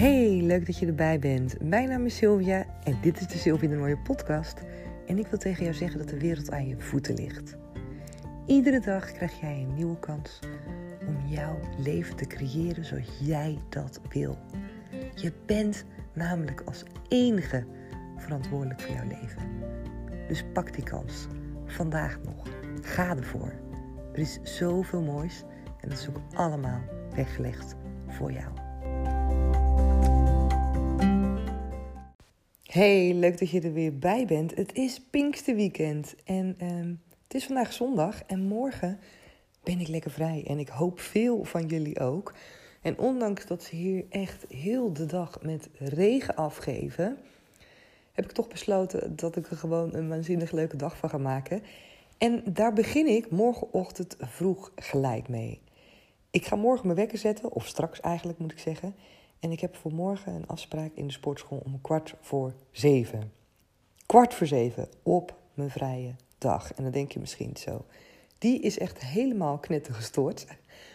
Hey, leuk dat je erbij bent. Mijn naam is Sylvia en dit is de Sylvia de Mooie podcast. En ik wil tegen jou zeggen dat de wereld aan je voeten ligt. Iedere dag krijg jij een nieuwe kans om jouw leven te creëren zoals jij dat wil. Je bent namelijk als enige verantwoordelijk voor jouw leven. Dus pak die kans. Vandaag nog. Ga ervoor. Er is zoveel moois en dat is ook allemaal weggelegd voor jou. Hey, leuk dat je er weer bij bent. Het is Pinksterweekend en ehm, het is vandaag zondag en morgen ben ik lekker vrij. En ik hoop veel van jullie ook. En ondanks dat ze hier echt heel de dag met regen afgeven, heb ik toch besloten dat ik er gewoon een waanzinnig leuke dag van ga maken. En daar begin ik morgenochtend vroeg gelijk mee. Ik ga morgen mijn wekker zetten, of straks eigenlijk moet ik zeggen. En ik heb voor morgen een afspraak in de sportschool om kwart voor zeven. Kwart voor zeven op mijn vrije dag. En dan denk je misschien zo. Die is echt helemaal knettergestoord.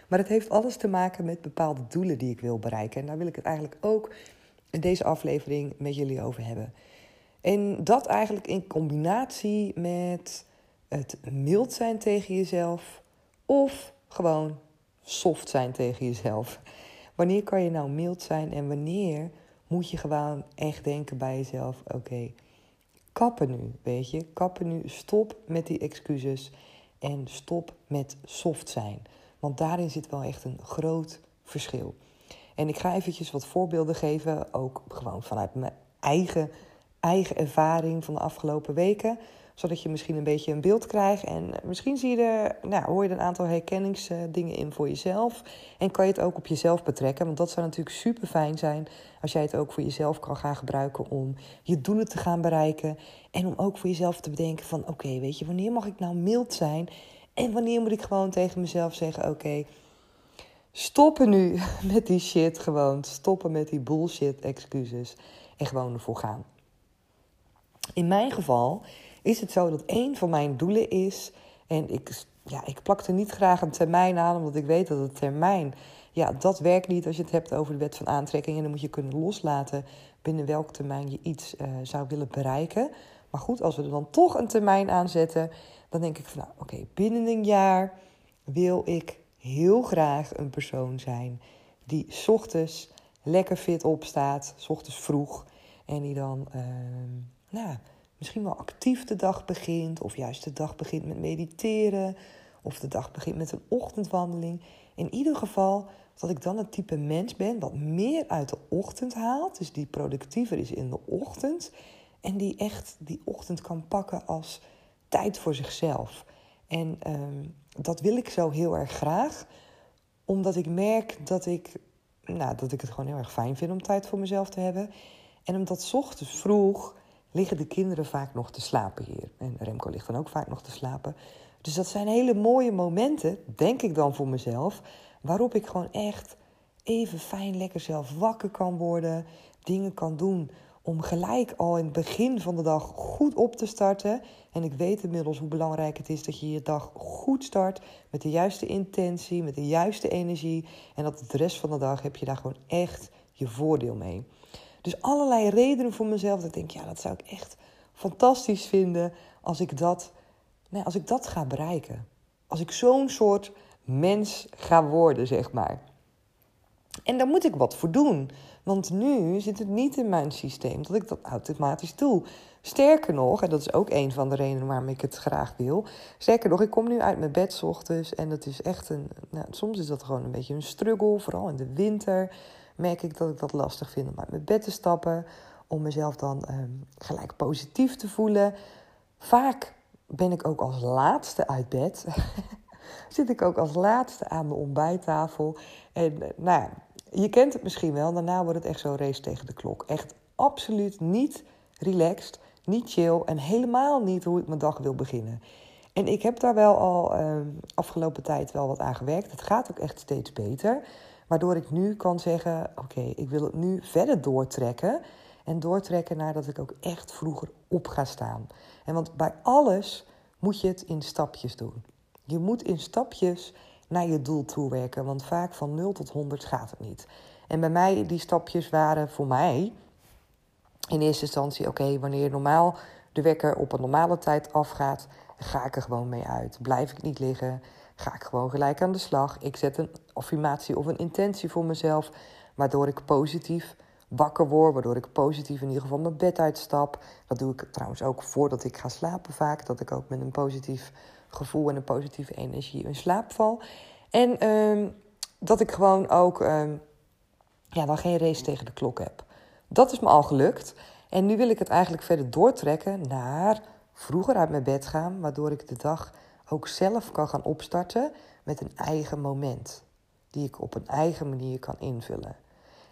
Maar het heeft alles te maken met bepaalde doelen die ik wil bereiken. En daar wil ik het eigenlijk ook in deze aflevering met jullie over hebben. En dat eigenlijk in combinatie met het mild zijn tegen jezelf of gewoon soft zijn tegen jezelf. Wanneer kan je nou mild zijn en wanneer moet je gewoon echt denken bij jezelf: oké, kappen nu, weet je, kappen nu, stop met die excuses en stop met soft zijn. Want daarin zit wel echt een groot verschil. En ik ga eventjes wat voorbeelden geven, ook gewoon vanuit mijn eigen, eigen ervaring van de afgelopen weken zodat je misschien een beetje een beeld krijgt. En misschien zie je nou, hoor je er een aantal herkenningsdingen in voor jezelf. En kan je het ook op jezelf betrekken. Want dat zou natuurlijk super fijn zijn als jij het ook voor jezelf kan gaan gebruiken om je doelen te gaan bereiken. En om ook voor jezelf te bedenken van oké, weet je, wanneer mag ik nou mild zijn? En wanneer moet ik gewoon tegen mezelf zeggen, oké, stoppen nu met die shit gewoon. Stoppen met die bullshit excuses. En gewoon ervoor gaan. In mijn geval is het zo dat een van mijn doelen is. En ik, ja, ik plak er niet graag een termijn aan, omdat ik weet dat het termijn. Ja, dat werkt niet als je het hebt over de wet van aantrekking. En dan moet je kunnen loslaten binnen welk termijn je iets uh, zou willen bereiken. Maar goed, als we er dan toch een termijn aan zetten, dan denk ik van nou, oké, binnen een jaar wil ik heel graag een persoon zijn die ochtends lekker fit opstaat, ochtends vroeg. En die dan, uh, nou, misschien wel actief de dag begint, of juist de dag begint met mediteren, of de dag begint met een ochtendwandeling. In ieder geval dat ik dan het type mens ben wat meer uit de ochtend haalt, dus die productiever is in de ochtend en die echt die ochtend kan pakken als tijd voor zichzelf. En ehm, dat wil ik zo heel erg graag, omdat ik merk dat ik, nou, dat ik het gewoon heel erg fijn vind om tijd voor mezelf te hebben. En omdat ochtends vroeg liggen de kinderen vaak nog te slapen hier. En Remco ligt dan ook vaak nog te slapen. Dus dat zijn hele mooie momenten, denk ik dan voor mezelf, waarop ik gewoon echt even fijn lekker zelf wakker kan worden, dingen kan doen om gelijk al in het begin van de dag goed op te starten. En ik weet inmiddels hoe belangrijk het is dat je je dag goed start met de juiste intentie, met de juiste energie en dat de rest van de dag heb je daar gewoon echt je voordeel mee. Dus allerlei redenen voor mezelf. Dat ik denk, ja, dat zou ik echt fantastisch vinden als ik dat, nee, als ik dat ga bereiken. Als ik zo'n soort mens ga worden, zeg maar. En daar moet ik wat voor doen. Want nu zit het niet in mijn systeem dat ik dat automatisch doe. Sterker nog, en dat is ook een van de redenen waarom ik het graag wil. Sterker nog, ik kom nu uit mijn bed s ochtends en dat is echt een. Nou, soms is dat gewoon een beetje een struggle, vooral in de winter merk ik dat ik dat lastig vind om uit mijn bed te stappen. Om mezelf dan ehm, gelijk positief te voelen. Vaak ben ik ook als laatste uit bed. Zit ik ook als laatste aan de ontbijttafel. En uh, nou, je kent het misschien wel. Daarna wordt het echt zo'n race tegen de klok. Echt absoluut niet relaxed, niet chill en helemaal niet hoe ik mijn dag wil beginnen. En ik heb daar wel al uh, afgelopen tijd wel wat aan gewerkt. Het gaat ook echt steeds beter. Waardoor ik nu kan zeggen: Oké, ik wil het nu verder doortrekken. En doortrekken naar dat ik ook echt vroeger op ga staan. En want bij alles moet je het in stapjes doen. Je moet in stapjes naar je doel toe werken. Want vaak van 0 tot 100 gaat het niet. En bij mij, die stapjes waren voor mij in eerste instantie: oké, wanneer normaal de wekker op een normale tijd afgaat, ga ik er gewoon mee uit. Blijf ik niet liggen, ga ik gewoon gelijk aan de slag. Ik zet een affirmatie of een intentie voor mezelf, waardoor ik positief wakker word, waardoor ik positief in ieder geval mijn bed uitstap. Dat doe ik trouwens ook voordat ik ga slapen vaak, dat ik ook met een positief gevoel en een positieve energie in slaap val. En ehm, dat ik gewoon ook ehm, ja, dan geen race tegen de klok heb. Dat is me al gelukt. En nu wil ik het eigenlijk verder doortrekken naar vroeger uit mijn bed gaan, waardoor ik de dag ook zelf kan gaan opstarten met een eigen moment, die ik op een eigen manier kan invullen.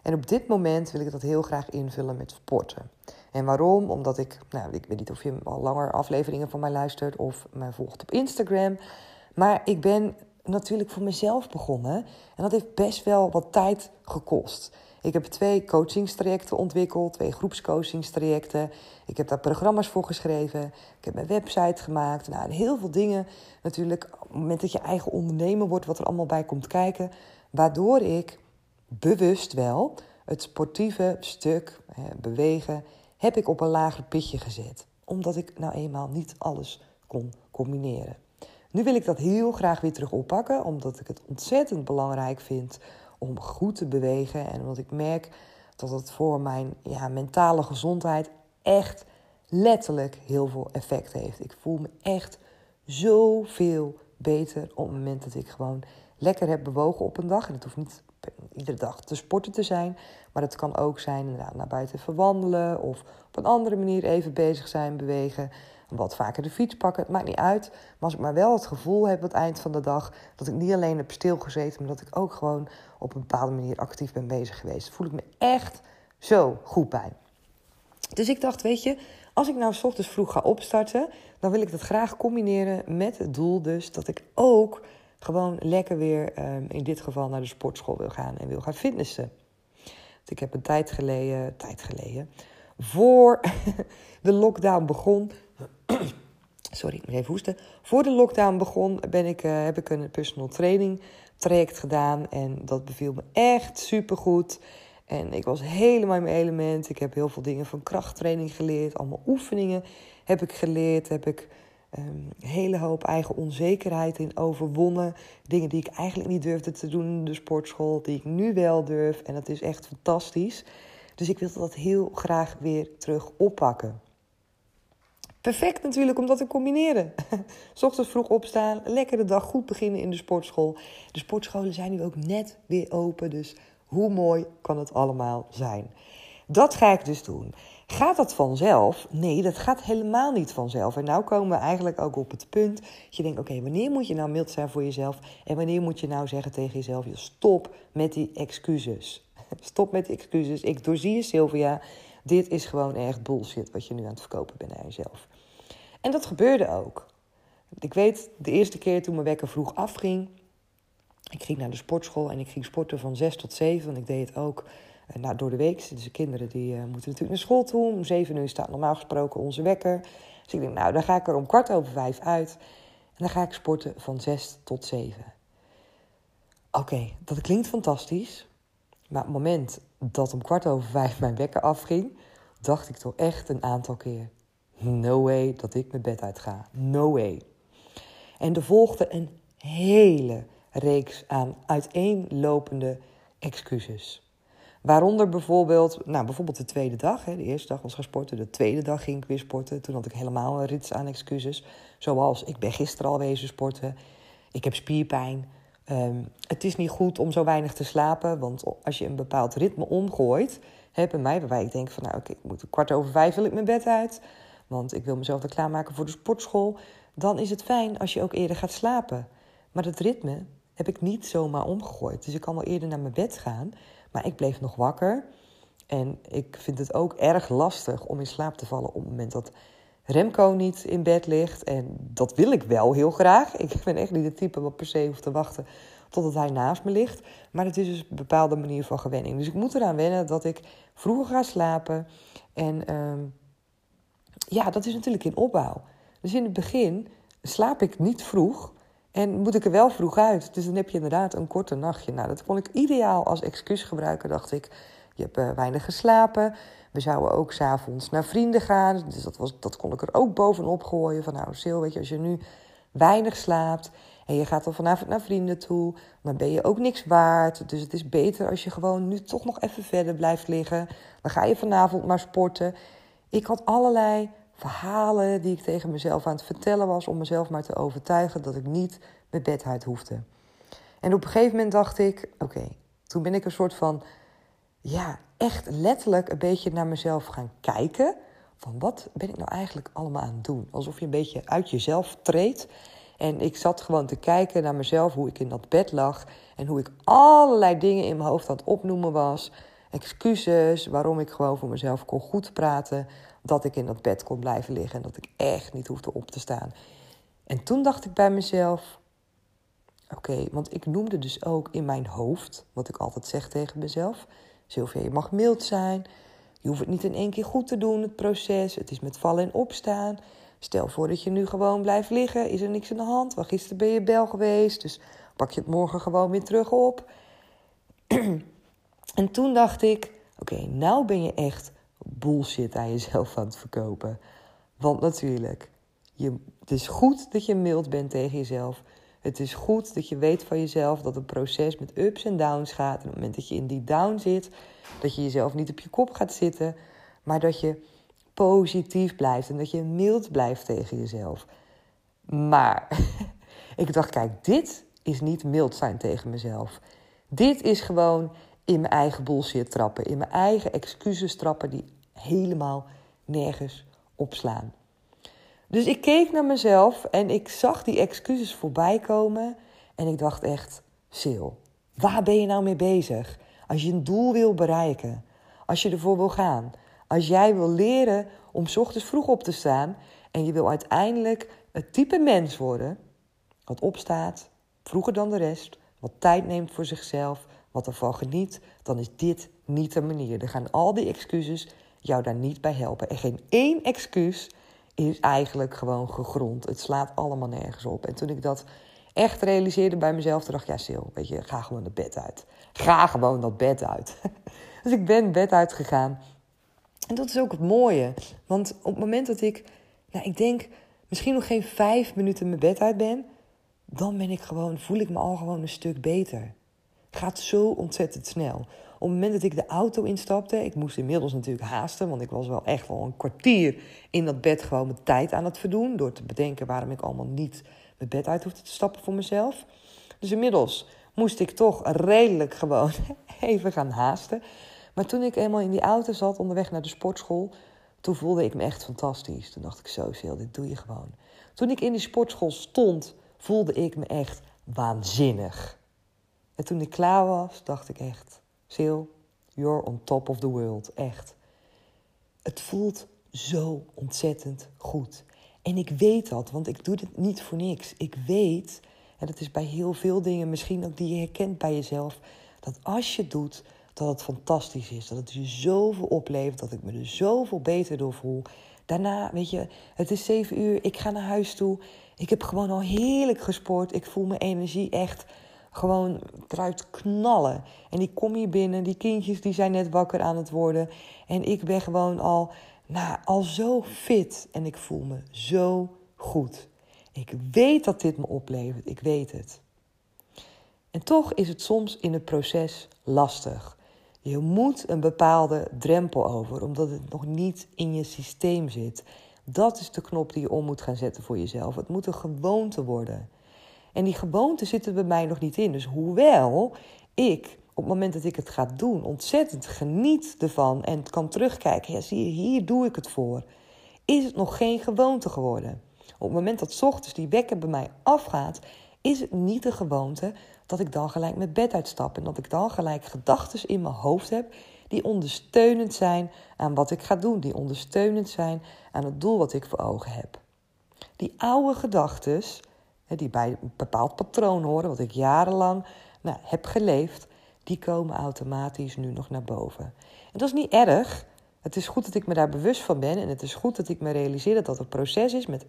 En op dit moment wil ik dat heel graag invullen met sporten. En waarom? Omdat ik, nou, ik weet niet of je al langer afleveringen van mij luistert of mij volgt op Instagram. Maar ik ben natuurlijk voor mezelf begonnen. En dat heeft best wel wat tijd gekost. Ik heb twee coachingstrajecten ontwikkeld, twee groepscoachingstrajecten. Ik heb daar programma's voor geschreven. Ik heb mijn website gemaakt. Nou, heel veel dingen natuurlijk. Op het moment dat je eigen ondernemer wordt, wat er allemaal bij komt kijken. Waardoor ik bewust wel het sportieve stuk, bewegen, heb ik op een lager pitje gezet. Omdat ik nou eenmaal niet alles kon combineren. Nu wil ik dat heel graag weer terug oppakken, omdat ik het ontzettend belangrijk vind om goed te bewegen. En omdat ik merk dat het voor mijn ja, mentale gezondheid echt letterlijk heel veel effect heeft. Ik voel me echt zoveel beter op het moment dat ik gewoon lekker heb bewogen op een dag. En het hoeft niet iedere dag te sporten te zijn. Maar het kan ook zijn inderdaad naar buiten verwandelen of op een andere manier even bezig zijn, bewegen. Wat vaker de fiets pakken, het maakt niet uit. Maar als ik maar wel het gevoel heb aan het eind van de dag dat ik niet alleen heb stilgezeten, maar dat ik ook gewoon op een bepaalde manier actief ben bezig geweest, voel ik me echt zo goed bij. Dus ik dacht, weet je, als ik nou s ochtends vroeg ga opstarten, dan wil ik dat graag combineren met het doel dus dat ik ook gewoon lekker weer um, in dit geval naar de sportschool wil gaan en wil gaan fitnessen. Want ik heb een tijd geleden, tijd geleden, voor de lockdown begon. Sorry, ik moet even hoesten. Voor de lockdown begon ben ik, uh, heb ik een personal training traject gedaan. En dat beviel me echt supergoed. En ik was helemaal in mijn element. Ik heb heel veel dingen van krachttraining geleerd. Allemaal oefeningen heb ik geleerd. Heb ik een ehm, hele hoop eigen onzekerheid in overwonnen. Dingen die ik eigenlijk niet durfde te doen in de sportschool, die ik nu wel durf. En dat is echt fantastisch. Dus ik wil dat heel graag weer terug oppakken. Perfect natuurlijk om dat te combineren. Ochtends vroeg opstaan, lekker de dag goed beginnen in de sportschool. De sportscholen zijn nu ook net weer open, dus hoe mooi kan het allemaal zijn? Dat ga ik dus doen. Gaat dat vanzelf? Nee, dat gaat helemaal niet vanzelf. En nu komen we eigenlijk ook op het punt dat je denkt: oké, wanneer moet je nou mild zijn voor jezelf? En wanneer moet je nou zeggen tegen jezelf: stop met die excuses. Stop met die excuses. Ik doorzie je, Sylvia. Dit is gewoon echt bullshit wat je nu aan het verkopen bent naar jezelf. En dat gebeurde ook. Ik weet, de eerste keer toen mijn wekker vroeg afging. Ik ging naar de sportschool en ik ging sporten van 6 tot 7. Want ik deed het ook uh, nou, door de week. Dus de kinderen die, uh, moeten natuurlijk naar school toe. Om 7 uur staat normaal gesproken onze wekker. Dus ik denk, nou, dan ga ik er om kwart over vijf uit. En dan ga ik sporten van 6 tot 7. Oké, dat klinkt fantastisch. Maar op het moment dat om kwart over vijf mijn wekker afging, dacht ik toch echt een aantal keer: no way dat ik mijn bed uit ga. No way. En er volgde een hele reeks aan uiteenlopende excuses. Waaronder bijvoorbeeld, nou bijvoorbeeld de tweede dag. Hè, de eerste dag was gaan sporten, de tweede dag ging ik weer sporten. Toen had ik helemaal een rits aan excuses. Zoals, ik ben gisteren al wezen sporten, ik heb spierpijn, Um, het is niet goed om zo weinig te slapen, want als je een bepaald ritme omgooit, hè, bij mij, waarbij ik denk van nou, oké, ik moet kwart over vijf wil ik mijn bed uit, want ik wil mezelf weer klaarmaken voor de sportschool, dan is het fijn als je ook eerder gaat slapen. Maar dat ritme heb ik niet zomaar omgegooid. Dus ik kan wel eerder naar mijn bed gaan, maar ik bleef nog wakker. En ik vind het ook erg lastig om in slaap te vallen op het moment dat Remco niet in bed ligt. En dat wil ik wel heel graag. Ik ben echt niet de type wat per se hoeft te wachten totdat hij naast me ligt. Maar het is dus een bepaalde manier van gewenning. Dus ik moet eraan wennen dat ik vroeger ga slapen. En uh, ja, dat is natuurlijk in opbouw. Dus in het begin slaap ik niet vroeg. En moet ik er wel vroeg uit. Dus dan heb je inderdaad een korte nachtje. Nou, dat kon ik ideaal als excuus gebruiken. Dacht ik, je hebt uh, weinig geslapen. We zouden ook s'avonds naar vrienden gaan. Dus dat, was, dat kon ik er ook bovenop gooien. Van nou, Sil, weet je, als je nu weinig slaapt en je gaat dan vanavond naar vrienden toe, dan ben je ook niks waard. Dus het is beter als je gewoon nu toch nog even verder blijft liggen. Dan ga je vanavond maar sporten. Ik had allerlei verhalen die ik tegen mezelf aan het vertellen was om mezelf maar te overtuigen dat ik niet mijn bed uit hoefde. En op een gegeven moment dacht ik: oké, toen ben ik een soort van, ja, echt letterlijk een beetje naar mezelf gaan kijken. Van wat ben ik nou eigenlijk allemaal aan het doen? Alsof je een beetje uit jezelf treedt. En ik zat gewoon te kijken naar mezelf, hoe ik in dat bed lag. En hoe ik allerlei dingen in mijn hoofd aan het opnoemen was. Excuses, waarom ik gewoon voor mezelf kon goed praten. Dat ik in dat bed kon blijven liggen en dat ik echt niet hoefde op te staan. En toen dacht ik bij mezelf: Oké, want ik noemde dus ook in mijn hoofd, wat ik altijd zeg tegen mezelf: Sylvia, je mag mild zijn. Je hoeft het niet in één keer goed te doen, het proces. Het is met vallen en opstaan. Stel voor dat je nu gewoon blijft liggen, is er niks aan de hand. Want gisteren ben je bel geweest, dus pak je het morgen gewoon weer terug op. en toen dacht ik, oké, nou ben je echt bullshit aan jezelf aan het verkopen. Want natuurlijk, je, het is goed dat je mild bent tegen jezelf. Het is goed dat je weet van jezelf dat een proces met ups en downs gaat. En op het moment dat je in die down zit, dat je jezelf niet op je kop gaat zitten, maar dat je positief blijft en dat je mild blijft tegen jezelf. Maar ik dacht, kijk, dit is niet mild zijn tegen mezelf. Dit is gewoon in mijn eigen bullshit trappen, in mijn eigen excuses trappen die helemaal nergens opslaan. Dus ik keek naar mezelf en ik zag die excuses voorbij komen en ik dacht echt, Sil, waar ben je nou mee bezig? Als je een doel wil bereiken, als je ervoor wil gaan, als jij wil leren om ochtends vroeg op te staan en je wil uiteindelijk het type mens worden wat opstaat, vroeger dan de rest, wat tijd neemt voor zichzelf, wat ervan geniet, dan is dit niet de manier. Er gaan al die excuses jou daar niet bij helpen. En geen één excuus is eigenlijk gewoon gegrond. Het slaat allemaal nergens op. En toen ik dat echt realiseerde bij mezelf, dacht ik, ja Sil, weet je, ga gewoon het bed uit. Ga gewoon dat bed uit. dus ik ben bed uitgegaan. En dat is ook het mooie. Want op het moment dat ik, nou, ik denk misschien nog geen vijf minuten mijn bed uit ben, dan ben ik gewoon, voel ik me al gewoon een stuk beter. Het gaat zo ontzettend snel. Op het moment dat ik de auto instapte, ik moest inmiddels natuurlijk haasten, want ik was wel echt wel een kwartier in dat bed gewoon mijn tijd aan het verdoen. Door te bedenken waarom ik allemaal niet mijn bed uit hoefde te stappen voor mezelf. Dus inmiddels moest ik toch redelijk gewoon even gaan haasten. Maar toen ik eenmaal in die auto zat onderweg naar de sportschool, toen voelde ik me echt fantastisch. Toen dacht ik zo, Sil, dit doe je gewoon. Toen ik in die sportschool stond, voelde ik me echt waanzinnig. En toen ik klaar was, dacht ik echt, Sil, you're on top of the world, echt. Het voelt zo ontzettend goed. En ik weet dat, want ik doe dit niet voor niks. Ik weet, en dat is bij heel veel dingen misschien ook die je herkent bij jezelf, dat als je het doet, dat het fantastisch is. Dat het je zoveel oplevert, dat ik me er zoveel beter door voel. Daarna, weet je, het is zeven uur, ik ga naar huis toe. Ik heb gewoon al heerlijk gesport. Ik voel mijn energie echt gewoon eruit knallen. En ik kom hier binnen, die kindjes die zijn net wakker aan het worden. En ik ben gewoon al, nou, al zo fit. En ik voel me zo goed. Ik weet dat dit me oplevert, ik weet het. En toch is het soms in het proces lastig. Je moet een bepaalde drempel over, omdat het nog niet in je systeem zit. Dat is de knop die je om moet gaan zetten voor jezelf. Het moet een gewoonte worden. En die gewoonte zit er bij mij nog niet in. Dus hoewel ik op het moment dat ik het ga doen ontzettend geniet ervan en kan terugkijken, ja, zie je, hier doe ik het voor, is het nog geen gewoonte geworden. Op het moment dat ochtends die wekker bij mij afgaat, is het niet de gewoonte dat ik dan gelijk met bed uitstap en dat ik dan gelijk gedachten in mijn hoofd heb die ondersteunend zijn aan wat ik ga doen, die ondersteunend zijn aan het doel wat ik voor ogen heb. Die oude gedachten, die bij een bepaald patroon horen, wat ik jarenlang nou, heb geleefd, die komen automatisch nu nog naar boven. En dat is niet erg. Het is goed dat ik me daar bewust van ben en het is goed dat ik me realiseer dat dat een proces is met,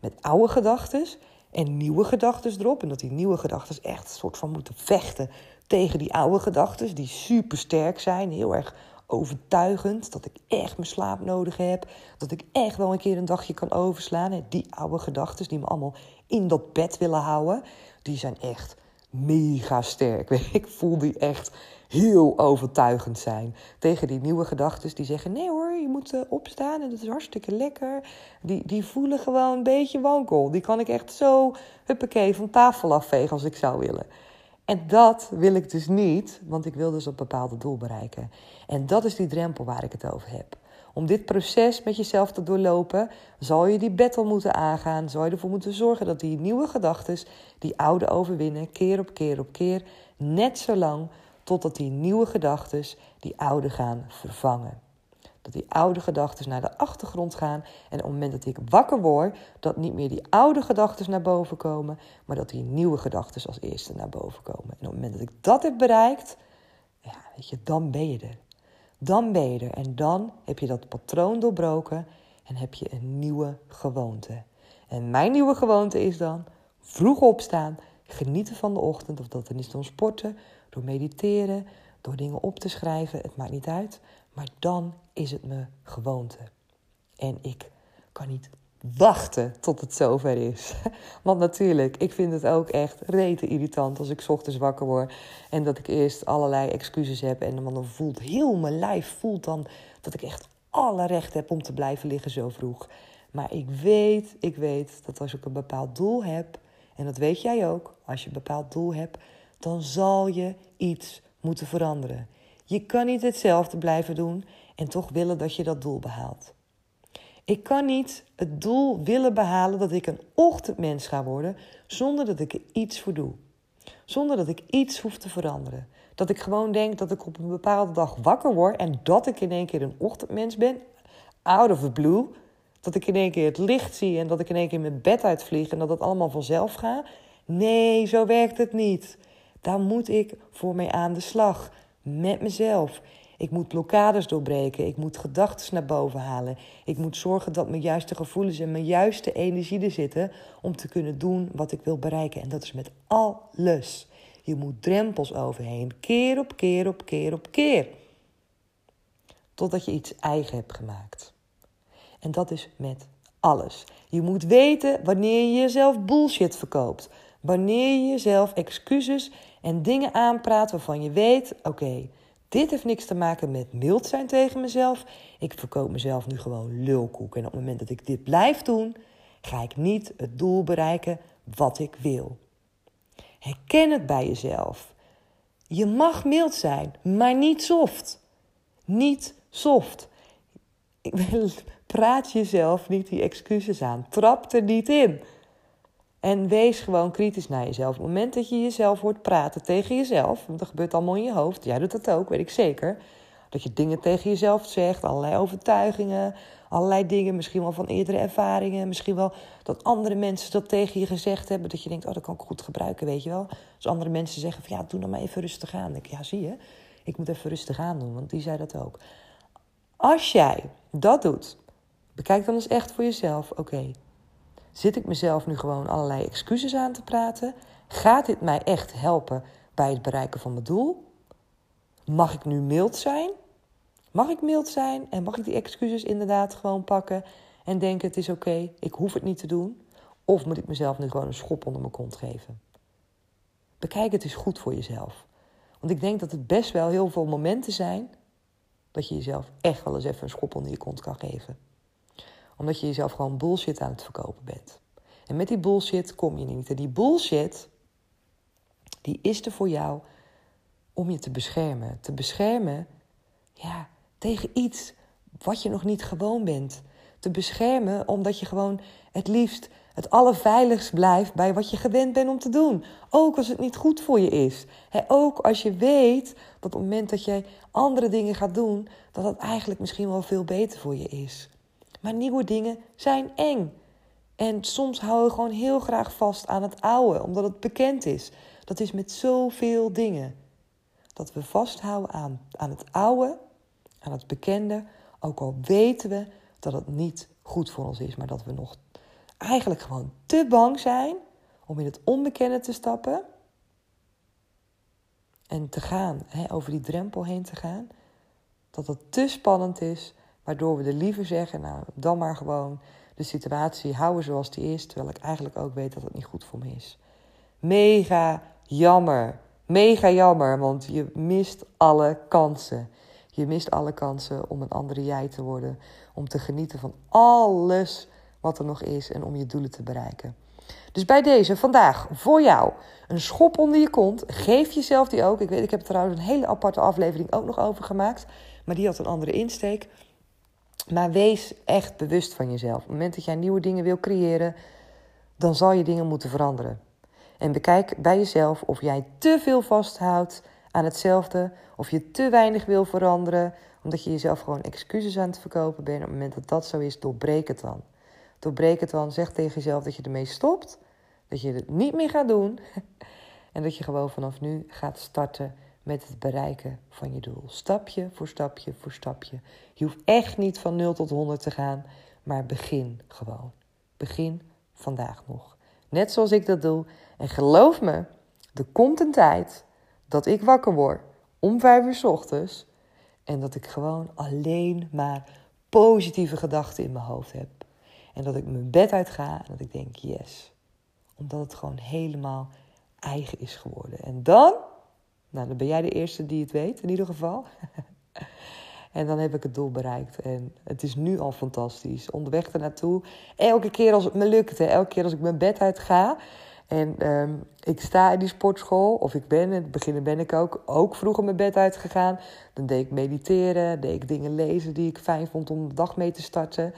met oude gedachten en nieuwe gedachten erop. En dat die nieuwe gedachten echt een soort van moeten vechten tegen die oude gedachten, die super sterk zijn, heel erg overtuigend. Dat ik echt mijn slaap nodig heb. Dat ik echt wel een keer een dagje kan overslaan. Die oude gedachten die me allemaal in dat bed willen houden, die zijn echt mega sterk. Ik voel die echt heel overtuigend zijn. Tegen die nieuwe gedachten die zeggen: nee hoor, je moet uh, opstaan en dat is hartstikke lekker. Die, die voelen gewoon een beetje wankel. Die kan ik echt zo, huppakee, van tafel afvegen als ik zou willen. En dat wil ik dus niet, want ik wil dus een bepaalde doel bereiken. En dat is die drempel waar ik het over heb. Om dit proces met jezelf te doorlopen, zal je die battle moeten aangaan. Zal je ervoor moeten zorgen dat die nieuwe gedachten die oude overwinnen, keer op keer op keer, net zo lang totdat die nieuwe gedachten die oude gaan vervangen. Dat die oude gedachten naar de achtergrond gaan en op het moment dat ik wakker word, dat niet meer die oude gedachten naar boven komen, maar dat die nieuwe gedachten als eerste naar boven komen. En op het moment dat ik dat heb bereikt, ja, weet je, dan ben je er. Dan ben je er en dan heb je dat patroon doorbroken en heb je een nieuwe gewoonte. En mijn nieuwe gewoonte is dan vroeg opstaan, genieten van de ochtend, of dat dan is door sporten, door mediteren, door dingen op te schrijven, het maakt niet uit. Maar dan is het me gewoonte. En ik kan niet wachten tot het zover is. Want natuurlijk, ik vind het ook echt rete irritant als ik ochtends wakker word en dat ik eerst allerlei excuses heb en dan voelt heel mijn lijf voelt dan dat ik echt alle recht heb om te blijven liggen zo vroeg. Maar ik weet, ik weet dat als ik een bepaald doel heb, en dat weet jij ook, als je een bepaald doel hebt, dan zal je iets moeten veranderen. Je kan niet hetzelfde blijven doen en toch willen dat je dat doel behaalt. Ik kan niet het doel willen behalen dat ik een ochtendmens ga worden zonder dat ik er iets voor doe. Zonder dat ik iets hoef te veranderen. Dat ik gewoon denk dat ik op een bepaalde dag wakker word en dat ik in één keer een ochtendmens ben, out of the blue. Dat ik in één keer het licht zie en dat ik in één keer mijn bed uitvlieg en dat het allemaal vanzelf gaat. Nee, zo werkt het niet. Daar moet ik voor mee aan de slag. Met mezelf. Ik moet blokkades doorbreken. Ik moet gedachten naar boven halen. Ik moet zorgen dat mijn juiste gevoelens en mijn juiste energie er zitten om te kunnen doen wat ik wil bereiken. En dat is met alles. Je moet drempels overheen, keer op keer op keer op keer. Totdat je iets eigen hebt gemaakt. En dat is met alles. Je moet weten wanneer je jezelf bullshit verkoopt. Wanneer je jezelf excuses en dingen aanpraat waarvan je weet: oké, dit heeft niks te maken met mild zijn tegen mezelf. Ik verkoop mezelf nu gewoon lulkoek. En op het moment dat ik dit blijf doen, ga ik niet het doel bereiken wat ik wil. Herken het bij jezelf. Je mag mild zijn, maar niet soft. Niet soft. Praat jezelf niet die excuses aan. Trap er niet in. En wees gewoon kritisch naar jezelf. Op het moment dat je jezelf hoort praten tegen jezelf, want dat gebeurt allemaal in je hoofd, jij doet dat ook, weet ik zeker. Dat je dingen tegen jezelf zegt, allerlei overtuigingen, allerlei dingen, misschien wel van eerdere ervaringen, misschien wel dat andere mensen dat tegen je gezegd hebben, dat je denkt, oh, dat kan ik goed gebruiken, weet je wel. Als andere mensen zeggen van, ja, doe dan maar even rustig aan. Dan denk ik, ja, zie je, ik moet even rustig aan doen, want die zei dat ook. Als jij dat doet, bekijk dan eens echt voor jezelf, oké, Zit ik mezelf nu gewoon allerlei excuses aan te praten? Gaat dit mij echt helpen bij het bereiken van mijn doel? Mag ik nu mild zijn? Mag ik mild zijn en mag ik die excuses inderdaad gewoon pakken en denken: het is oké, ik hoef het niet te doen? Of moet ik mezelf nu gewoon een schop onder mijn kont geven? Bekijk het eens goed voor jezelf. Want ik denk dat het best wel heel veel momenten zijn dat je jezelf echt wel eens even een schop onder je kont kan geven omdat je jezelf gewoon bullshit aan het verkopen bent. En met die bullshit kom je niet. En die bullshit, die is er voor jou om je te beschermen. Te beschermen, ja, tegen iets wat je nog niet gewoon bent. Te beschermen omdat je gewoon het liefst het allerveiligst blijft bij wat je gewend bent om te doen. Ook als het niet goed voor je is. ook als je weet dat op het moment dat jij andere dingen gaat doen, dat het eigenlijk misschien wel veel beter voor je is. Maar nieuwe dingen zijn eng. En soms houden we gewoon heel graag vast aan het oude, omdat het bekend is. Dat is met zoveel dingen. Dat we vasthouden aan, aan het oude, aan het bekende, ook al weten we dat het niet goed voor ons is, maar dat we nog eigenlijk gewoon te bang zijn om in het onbekende te stappen en te gaan, hè, over die drempel heen te gaan, dat het te spannend is, waardoor we er liever zeggen, nou dan maar gewoon de situatie houden zoals die is, terwijl ik eigenlijk ook weet dat het niet goed voor me is. Mega jammer, mega jammer, want je mist alle kansen. Je mist alle kansen om een andere jij te worden, om te genieten van alles wat er nog is en om je doelen te bereiken. Dus bij deze vandaag voor jou een schop onder je kont. Geef jezelf die ook. Ik weet, ik heb trouwens een hele aparte aflevering ook nog over gemaakt, maar die had een andere insteek. Maar wees echt bewust van jezelf. Op het moment dat jij nieuwe dingen wil creëren, dan zal je dingen moeten veranderen. En bekijk bij jezelf of jij te veel vasthoudt aan hetzelfde, of je te weinig wil veranderen, omdat je jezelf gewoon excuses aan het verkopen bent. Op het moment dat dat zo is, doorbreek het dan. Doorbreek het dan, zeg tegen jezelf dat je ermee stopt, dat je het niet meer gaat doen en dat je gewoon vanaf nu gaat starten met het bereiken van je doel. Stapje voor stapje voor stapje. Je hoeft echt niet van 0 tot 100 te gaan, maar begin gewoon. Begin vandaag nog. Net zoals ik dat doe. En geloof me, er komt een tijd dat ik wakker word om vijf uur s ochtends en dat ik gewoon alleen maar positieve gedachten in mijn hoofd heb. En dat ik mijn bed uit ga en dat ik denk yes. Omdat het gewoon helemaal eigen is geworden. En dan nou, dan ben jij de eerste die het weet, in ieder geval. en dan heb ik het doel bereikt. En het is nu al fantastisch. Onderweg ernaartoe. Elke keer als het me lukt, hè, elke keer als ik mijn bed uit ga. En ehm, ik sta in die sportschool, of ik ben, in het begin ben ik ook, ook vroeger mijn bed uitgegaan. Dan deed ik mediteren, deed ik dingen lezen die ik fijn vond om de dag mee te starten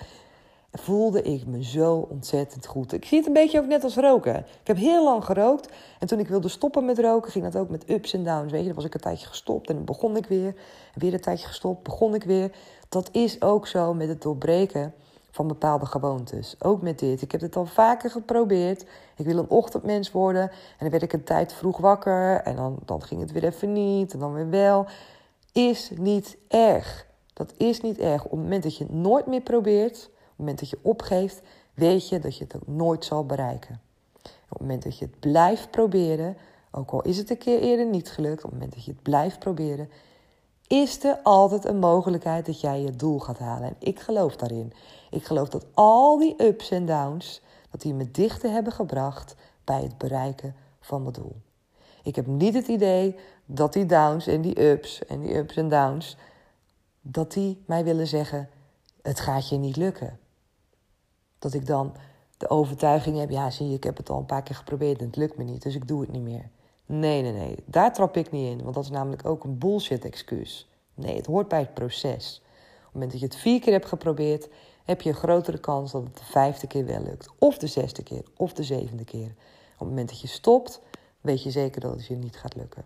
voelde ik me zo ontzettend goed. Ik zie het een beetje ook net als roken. Ik heb heel lang gerookt. En toen ik wilde stoppen met roken, ging dat ook met ups en downs. Weet je, dan was ik een tijdje gestopt en dan begon ik weer. En weer een tijdje gestopt, begon ik weer. Dat is ook zo met het doorbreken van bepaalde gewoontes. Ook met dit. Ik heb het al vaker geprobeerd. Ik wil een ochtendmens worden. En dan werd ik een tijd vroeg wakker. En dan, dan ging het weer even niet. En dan weer wel. Is niet erg. Dat is niet erg. Op het moment dat je het nooit meer probeert moment dat je opgeeft, weet je dat je het ook nooit zal bereiken. Op het moment dat je het blijft proberen, ook al is het een keer eerder niet gelukt, op het moment dat je het blijft proberen, is er altijd een mogelijkheid dat jij je doel gaat halen. En ik geloof daarin. Ik geloof dat al die ups en downs, dat die me dichter hebben gebracht bij het bereiken van mijn doel. Ik heb niet het idee dat die downs en die ups en die ups en downs, dat die mij willen zeggen, het gaat je niet lukken dat ik dan de overtuiging heb, ja zie je, ik heb het al een paar keer geprobeerd en het lukt me niet, dus ik doe het niet meer. Nee, nee, nee, daar trap ik niet in, want dat is namelijk ook een bullshit excuus. Nee, het hoort bij het proces. Op het moment dat je het vier keer hebt geprobeerd, heb je een grotere kans dat het de vijfde keer wel lukt. Of de zesde keer, of de zevende keer. Op het moment dat je stopt, weet je zeker dat het je niet gaat lukken.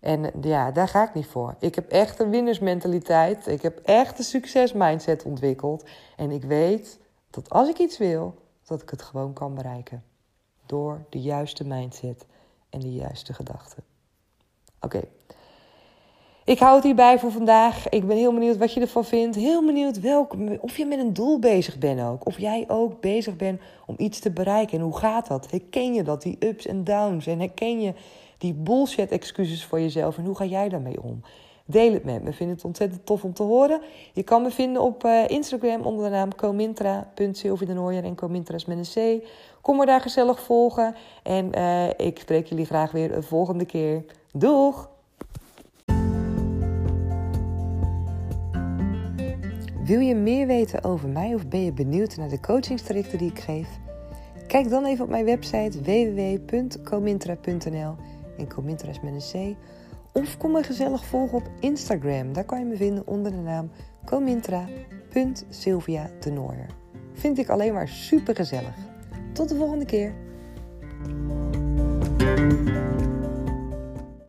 En ja, daar ga ik niet voor. Ik heb echt een winnersmentaliteit. Ik heb echt een succesmindset ontwikkeld. En ik weet dat als ik iets wil, dat ik het gewoon kan bereiken. Door de juiste mindset en de juiste gedachten. Oké. Ik hou het hierbij voor vandaag. Ik ben heel benieuwd wat je ervan vindt. Heel benieuwd welk, of je met een doel bezig bent ook. Of jij ook bezig bent om iets te bereiken. En hoe gaat dat? Herken je dat, die ups en downs? En herken je die bullshit excuses voor jezelf? En hoe ga jij daarmee om? Deel het met me. Vind het ontzettend tof om te horen. Je kan me vinden op uh, Instagram onder de naam comintra.sylvie en Comintra is met een C. Kom me daar gezellig volgen. En uh, ik spreek jullie graag weer een volgende keer. Doeg! Wil je meer weten over mij of ben je benieuwd naar de coachingstrajecten die ik geef? Kijk dan even op mijn website www.comintra.nl en Comintra is met een C of kom me gezellig volgen op Instagram. Daar kan je me vinden onder de naam comintra.sylvia Vind ik alleen maar super gezellig. Tot de volgende keer.